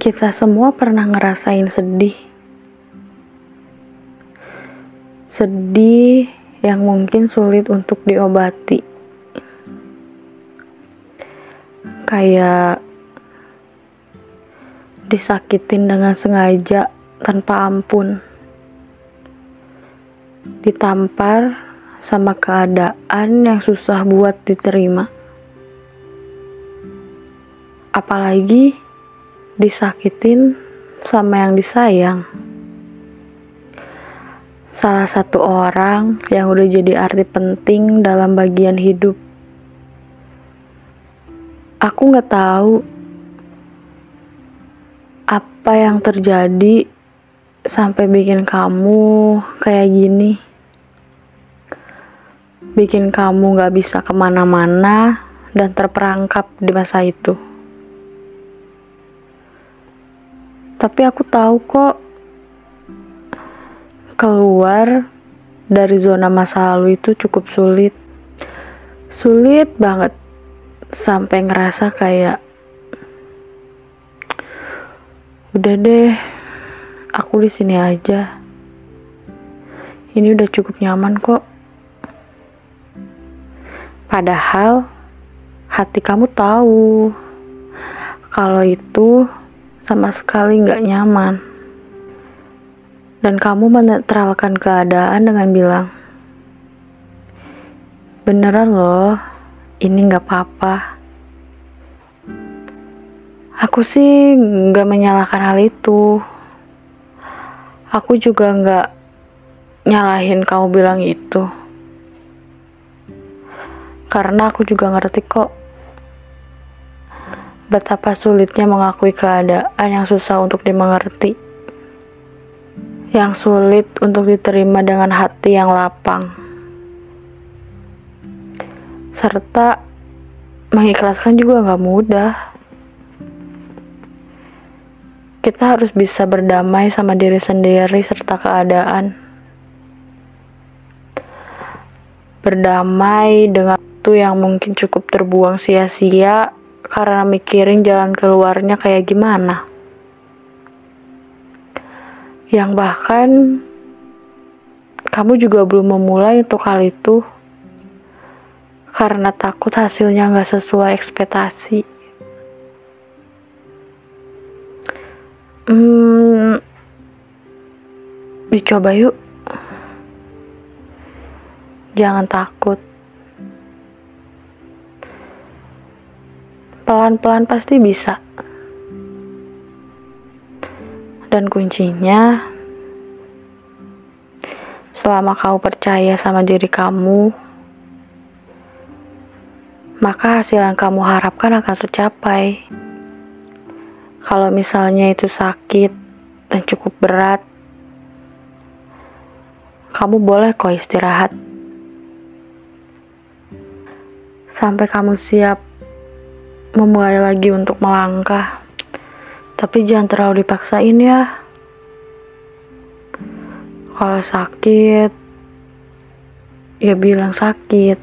Kita semua pernah ngerasain sedih. Sedih yang mungkin sulit untuk diobati. Kayak disakitin dengan sengaja tanpa ampun. Ditampar sama keadaan yang susah buat diterima. Apalagi disakitin sama yang disayang. Salah satu orang yang udah jadi arti penting dalam bagian hidup. Aku nggak tahu apa yang terjadi sampai bikin kamu kayak gini. Bikin kamu nggak bisa ke mana-mana dan terperangkap di masa itu. Tapi aku tahu kok keluar dari zona masa lalu itu cukup sulit. Sulit banget sampai ngerasa kayak udah deh aku di sini aja. Ini udah cukup nyaman kok. Padahal hati kamu tahu kalau itu sama sekali nggak nyaman. Dan kamu menetralkan keadaan dengan bilang, beneran loh, ini nggak apa-apa. Aku sih nggak menyalahkan hal itu. Aku juga nggak nyalahin kamu bilang itu. Karena aku juga ngerti kok betapa sulitnya mengakui keadaan yang susah untuk dimengerti, yang sulit untuk diterima dengan hati yang lapang, serta mengikhlaskan juga gak mudah. Kita harus bisa berdamai sama diri sendiri serta keadaan. Berdamai dengan itu yang mungkin cukup terbuang sia-sia karena mikirin jalan keluarnya kayak gimana. Yang bahkan kamu juga belum memulai untuk hal itu karena takut hasilnya nggak sesuai ekspektasi. Hmm, dicoba yuk. Jangan takut. Pelan-pelan pasti bisa. Dan kuncinya, selama kau percaya sama diri kamu, maka hasil yang kamu harapkan akan tercapai. Kalau misalnya itu sakit dan cukup berat, kamu boleh kok istirahat. Sampai kamu siap memulai lagi untuk melangkah. Tapi jangan terlalu dipaksain ya. Kalau sakit, ya bilang sakit.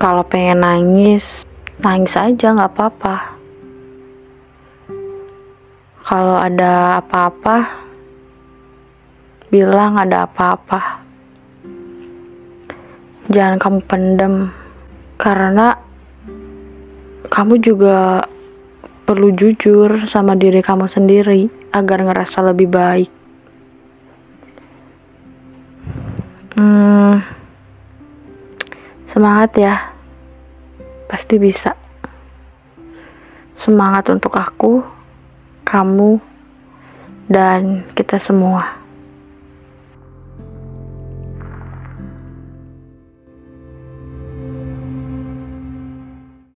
Kalau pengen nangis, nangis aja nggak apa-apa. Kalau ada apa-apa, bilang ada apa-apa. Jangan kamu pendem karena kamu juga perlu jujur sama diri kamu sendiri agar ngerasa lebih baik. Hmm, semangat ya, pasti bisa. Semangat untuk aku, kamu, dan kita semua.